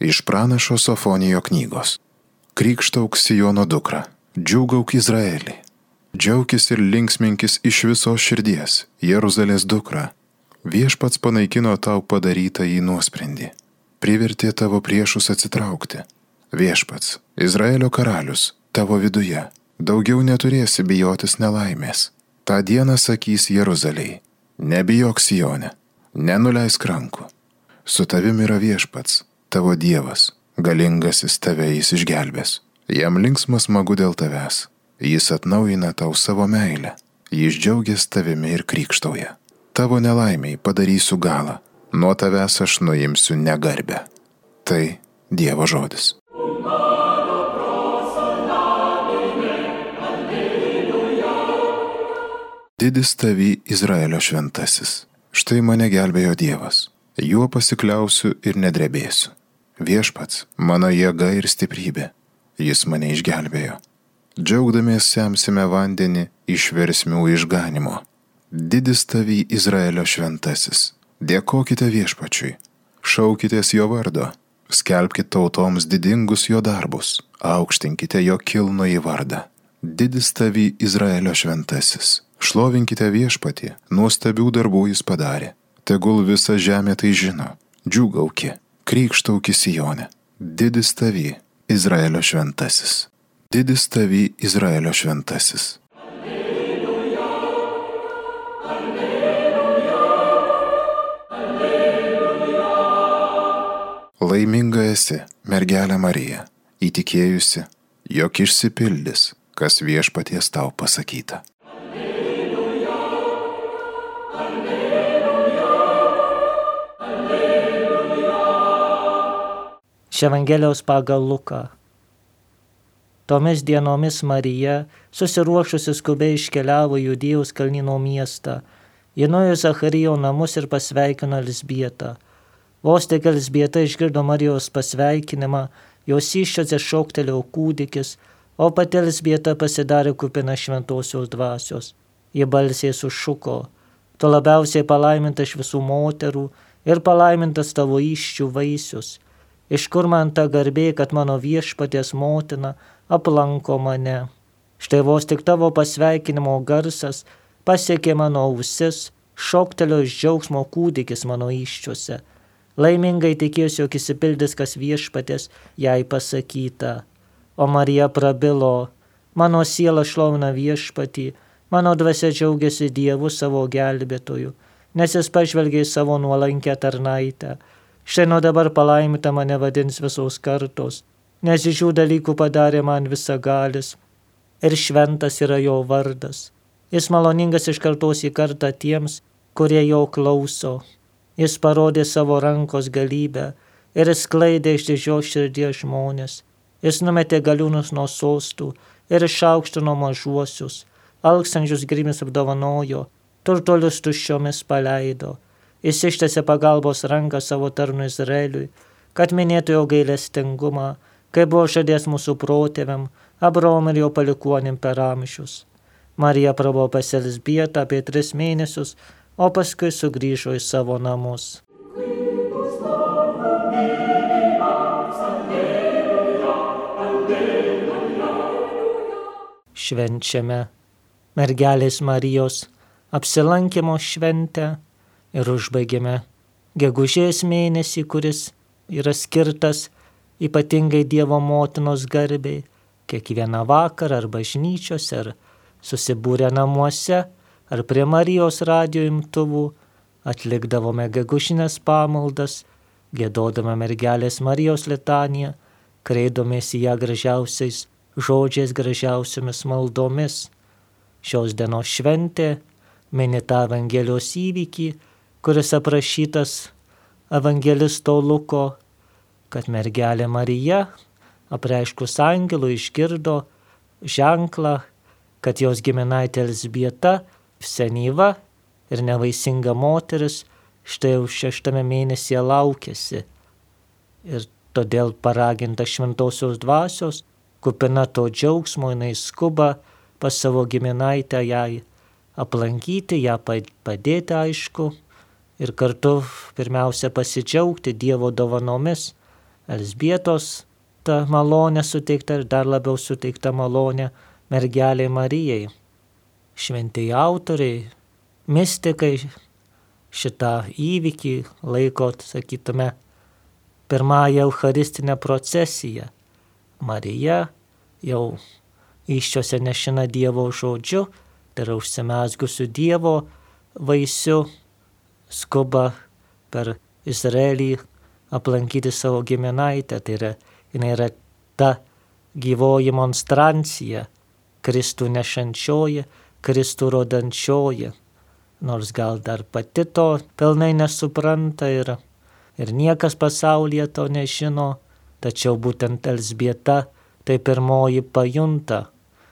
Iš pranašo Sofonijo knygos. Krikštauk Sijono dukra, džiaugauk Izraelį. Džiaukis ir linksminkis iš visos širdies, Jeruzalės dukra. Viešpats panaikino tau padarytą į nuosprendį. Privertė tavo priešus atsitraukti. Viešpats, Izraelio karalius, tavo viduje. Daugiau neturėsi bijotis nelaimės. Ta diena sakys Jeruzalėjai. Nebijok Sijone, nenuleisk rankų. Su tavim yra viešpats, tavo Dievas, galingasis tave jis išgelbės. Jam linksmas smagu dėl tavęs. Jis atnaujina tau savo meilę. Jis džiaugiasi tavimi ir krikštauja. Tavo nelaimiai padarysiu galą. Nuo tavęs aš nuimsiu negarbę. Tai Dievo žodis. Didis tavi Izraelio šventasis. Štai mane gelbėjo Dievas juo pasikliausiu ir nedrebėsiu. Viešpats, mano jėga ir stiprybė, jis mane išgelbėjo. Džiaugdamės semsime vandenį iš versmių išganimo. Didis tavy Izraelio šventasis. Dėkokite viešpačiui, šaukitės jo vardo, skelbkite tautoms didingus jo darbus, aukštinkite jo kilno į vardą. Didis tavy Izraelio šventasis. Šlovinkite viešpatį, nuostabių darbų jis padarė tegul visa žemė tai žino, džiugauki, krikštauki Sijone, didis tavy, Izraelio šventasis, didis tavy, Izraelio šventasis. Alleluja, alleluja, alleluja. Laiminga esi, mergelė Marija, įtikėjusi, jog išsipildys, kas viešpaties tau pasakyta. Iš Evangelijos pagal Luką. Tomis dienomis Marija, susiruošusi skubiai iškeliavo Judėjos kalnino miestą. Ji nuėjo Zacharijo namus ir pasveikino Lisbietą. Vos tik Lisbieta išgirdo Marijos pasveikinimą, jos iščiose šoktelėjo kūdikis, o pati Lisbieta pasidarė kupina šventosios dvasios. Ji balsiai sušuko, tu labiausiai palaiminta iš visų moterų ir palaimintas tavo iščių vaisius iš kur man ta garbė, kad mano viešpatės motina aplanko mane. Štai vos tik tavo pasveikinimo garsas pasiekė mano ausis, šoktelio iš džiaugsmo kūdikis mano iščiuose. Laimingai tikėsiu, jog įsipildys, kas viešpatės jai pasakyta. O Marija prabilo, mano siela šlovina viešpatį, mano dvasia džiaugiasi Dievu savo gelbėtoju, nes jis pažvelgė į savo nuolankę tarnaitę Štai nuo dabar palaimita mane vadins visos kartos, nes iš šių dalykų padarė man visagalis ir šventas yra jo vardas. Jis maloningas iš kartos į kartą tiems, kurie jo klauso. Jis parodė savo rankos galybę ir sklaidė iš didžios širdies žmonės. Jis numetė galiūnus nuo sostų ir išaukštino mažuosius, alksančius grimis apdovanojo, turtolius tuščiomis paleido Jis ištėsi pagalbos ranką savo tarnu Izraeliui, kad minėtų jo gailestingumą, kaip buvo žadės mūsų protėviam, Abraom ir jo palikuonim per amžius. Marija prabuvo pas Elsbietą apie tris mėnesius, o paskui sugrįžo į savo namus. Švenčiame mergelės Marijos apsilankimo šventę ir užbaigėme gegužės mėnesį, kuris yra skirtas ypatingai Dievo motinos garbiai, kiekvieną vakarą ar bažnyčiose, ar susibūrę namuose, ar prie Marijos radio imtuvų, atlikdavome gegužinės pamaldas, gėdodama mergelės Marijos litaniją, kreidomės į ją gražiausiais žodžiais, gražiausiamis maldomis. Šios dienos šventė mini tą Evangelijos įvykį, kuris aprašytas evangelisto Luko, kad mergelė Marija, apreiškus angelų, išgirdo ženklą, kad jos giminaitė Elsbieta, senyva ir nevaisinga moteris, štai jau šeštame mėnesyje laukėsi. Ir todėl paraginta šventosios dvasios, kupina to džiaugsmo, jinai skuba pas savo giminaitę jai aplankyti, ją padėti aišku, ir kartu pirmiausia pasidžiaugti Dievo dovanomis, Elsbietos ta malonė suteikta ir dar labiau suteikta malonė mergelė Marijai. Šventieji autoriai, mystikai šitą įvykį laiko, sakytume, pirmąją Eucharistinę procesiją. Marija jau iščiose nešina Dievo žodžiu, tai yra užsimesgusių Dievo vaisių, skuba per Izraelį aplankyti savo giminaitę, tai yra, jinai yra ta gyvoji monstrancija, Kristų nešančioji, Kristų rodančioji, nors gal dar pati to pilnai nesupranta ir, ir niekas pasaulyje to nežino, tačiau būtent Elsbieta tai pirmoji pajunta.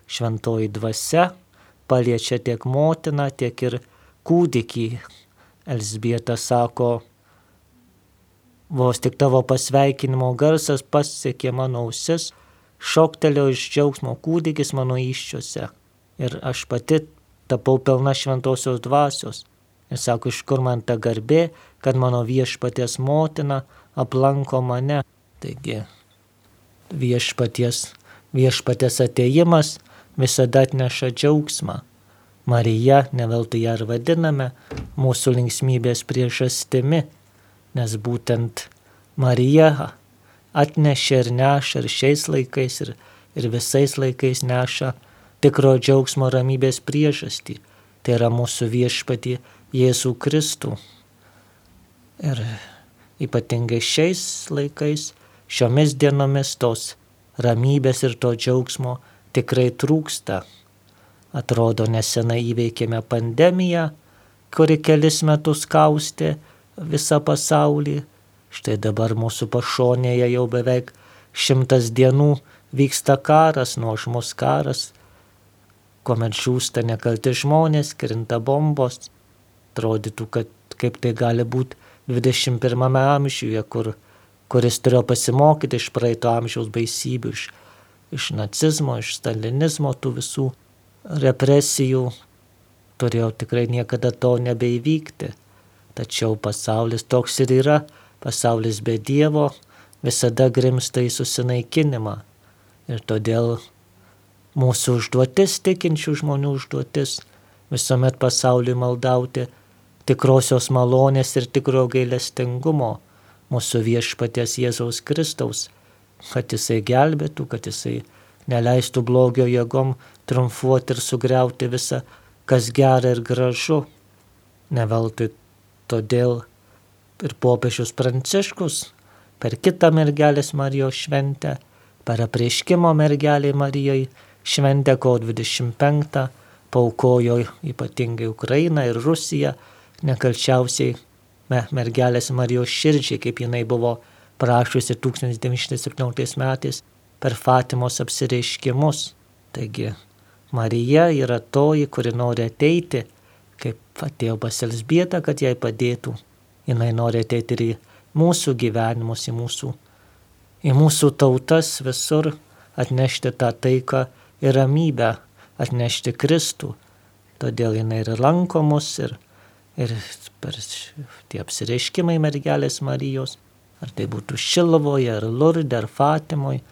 Šventoji dvasia paliečia tiek motiną, tiek ir kūdikį. Elsbieta sako, vos tik tavo pasveikinimo garsas pasiekė mano ausis, šoktelėjo iš džiaugsmo kūdikis mano iščiose. Ir aš pati tapau pilna šventosios dvasios. Ir sako, iš kur man ta garbė, kad mano viešpaties motina aplanko mane. Taigi, viešpaties, viešpaties ateimas visada atneša džiaugsmą. Marija, neveltui ją ir vadiname, mūsų linksmybės priežastimi, nes būtent Marija atnešė ir neša ir šiais laikais, ir, ir visais laikais neša tikro džiaugsmo ramybės priežastį. Tai yra mūsų viešpatį Jėzų Kristų. Ir ypatingai šiais laikais, šiomis dienomis tos ramybės ir to džiaugsmo tikrai trūksta. Atrodo, nesenai įveikėme pandemiją, kuri kelis metus kaustė visą pasaulį. Štai dabar mūsų pašonėje jau beveik šimtas dienų vyksta karas, nuožmus karas, kuomet žūsta nekalti žmonės, krinta bombos. Atrodytų, kad kaip tai gali būti 21 amžiuje, kur, kuris turėjo pasimokyti iš praeito amžiaus baisybių, iš iš nacizmo, iš stalinizmo, tų visų represijų. Turėjau tikrai niekada to nebeįvykti. Tačiau pasaulis toks ir yra, pasaulis be Dievo visada grimsta į susinaikinimą. Ir todėl mūsų užduotis, tikinčių žmonių užduotis, visuomet pasauliui maldauti tikrosios malonės ir tikro gailestingumo mūsų viešpaties Jėzaus Kristaus kad jisai gelbėtų, kad jisai neleistų blogio jėgom triumfuoti ir sugriauti visą, kas gera ir gražu. Neveltui todėl ir popiežius Pranciškus per kitą mergelės Marijos šventę, per apreiškimo mergelį Marijai šventę kovo 25 paukojo ypatingai Ukrainą ir Rusiją, nekalčiausiai mergelės Marijos širdžiai, kaip jinai buvo prašiusi 1917 metais per Fatimos apsireiškimus. Taigi Marija yra toji, kuri nori ateiti, kaip atėjo pas Elsbietą, kad jai padėtų. Jis nori ateiti ir į mūsų gyvenimus, į mūsų, į mūsų tautas visur, atnešti tą taiką ir ramybę, atnešti Kristų. Todėl jinai ir lankomus ir, ir per tie apsireiškimai mergelės Marijos Ar tai būtų Šilovoje, ar Lurde, ar Fatimoje,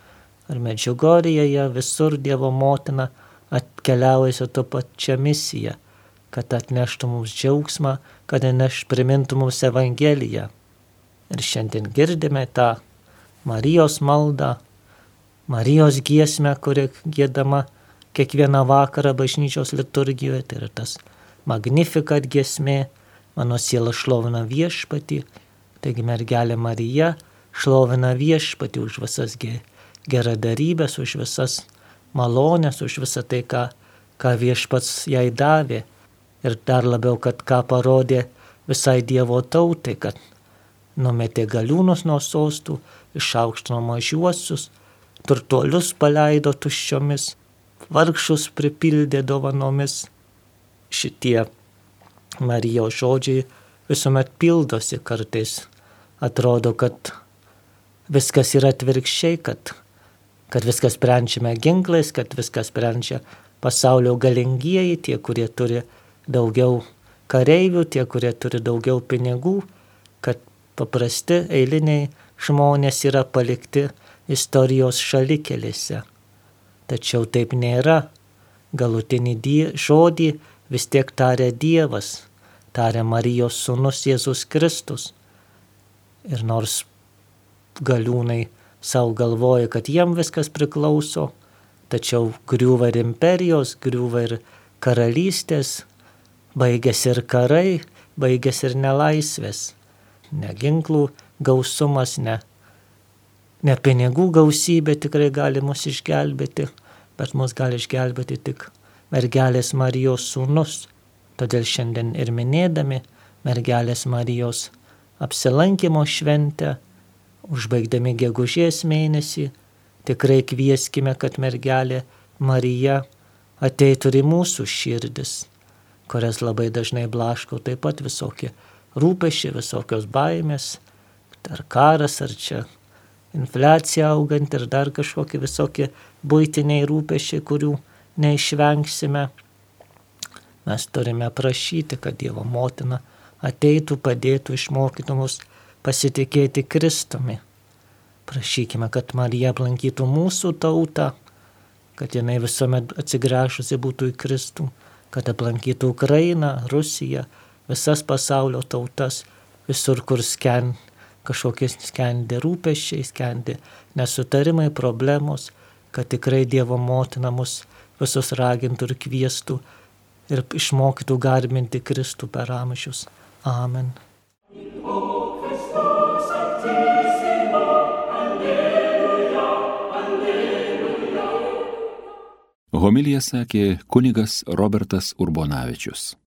ar Medžiugorėje, visur Dievo motina atkeliauja su to pačia misija, kad atneštų mums džiaugsmą, kad neš primintų mums Evangeliją. Ir šiandien girdime tą Marijos maldą, Marijos giesmę, kuri gėdama kiekvieną vakarą bažnyčios liturgijoje, tai yra tas Magnifikat giesmė, mano siela šlovina viešpatį Taigi mergelė Marija šlovina viešpatį už visas geradarybės, už visas malonės, už visą tai, ką, ką viešpats jai davė. Ir dar labiau, kad ką parodė visai Dievo tautai, kad numetė galiūnus nuo sostų, išaukštino mažiuosius, turtuolius paleido tuščiomis, vargšus pripildė dovanomis. Šitie Marijos žodžiai visuomet pildosi kartais atrodo, kad viskas yra atvirkščiai, kad, kad viskas sprendžiame ginklais, kad viskas sprendžia pasaulio galingieji, tie, kurie turi daugiau kareivių, tie, kurie turi daugiau pinigų, kad paprasti eiliniai žmonės yra palikti istorijos šalikelėse. Tačiau taip nėra. Galutinį žodį vis tiek taria Dievas, taria Marijos sūnus Jėzus Kristus. Ir nors galiūnai savo galvoja, kad jiem viskas priklauso, tačiau griūva ir imperijos, griūva ir karalystės, baigėsi ir karai, baigėsi ir nelaisvės, ne ginklų gausumas, ne, ne pinigų gausybė tikrai gali mus išgelbėti, bet mus gali išgelbėti tik mergelės Marijos sūnus. Todėl šiandien ir minėdami mergelės Marijos apsilankimo šventę, užbaigdami gegužės mėnesį, tikrai kvieskime, kad mergelė Marija ateitų ir į mūsų širdis, kurias labai dažnai blaško taip pat visokie rūpešiai, visokios baimės, ar karas, ar čia infliacija augant ir dar kažkokie visokie būtiniai rūpešiai, kurių neišvengsime. Mes turime prašyti, kad Dievo motina ateitų, padėtų, išmokytų mus pasitikėti Kristumi. Prašykime, kad Marija aplankytų mūsų tautą, kad jinai visuomet atsigręžusi būtų į Kristų, kad aplankytų Ukrainą, Rusiją, visas pasaulio tautas, visur, kur sken, kažkokie skendi rūpeščiai, skendi nesutarimai, problemos, kad tikrai Dievo motina mus visus ragintų ir kvieštų ir išmokytų garbinti Kristų per amžius. Amen. Homilija sakė kunigas Robertas Urbonavičius.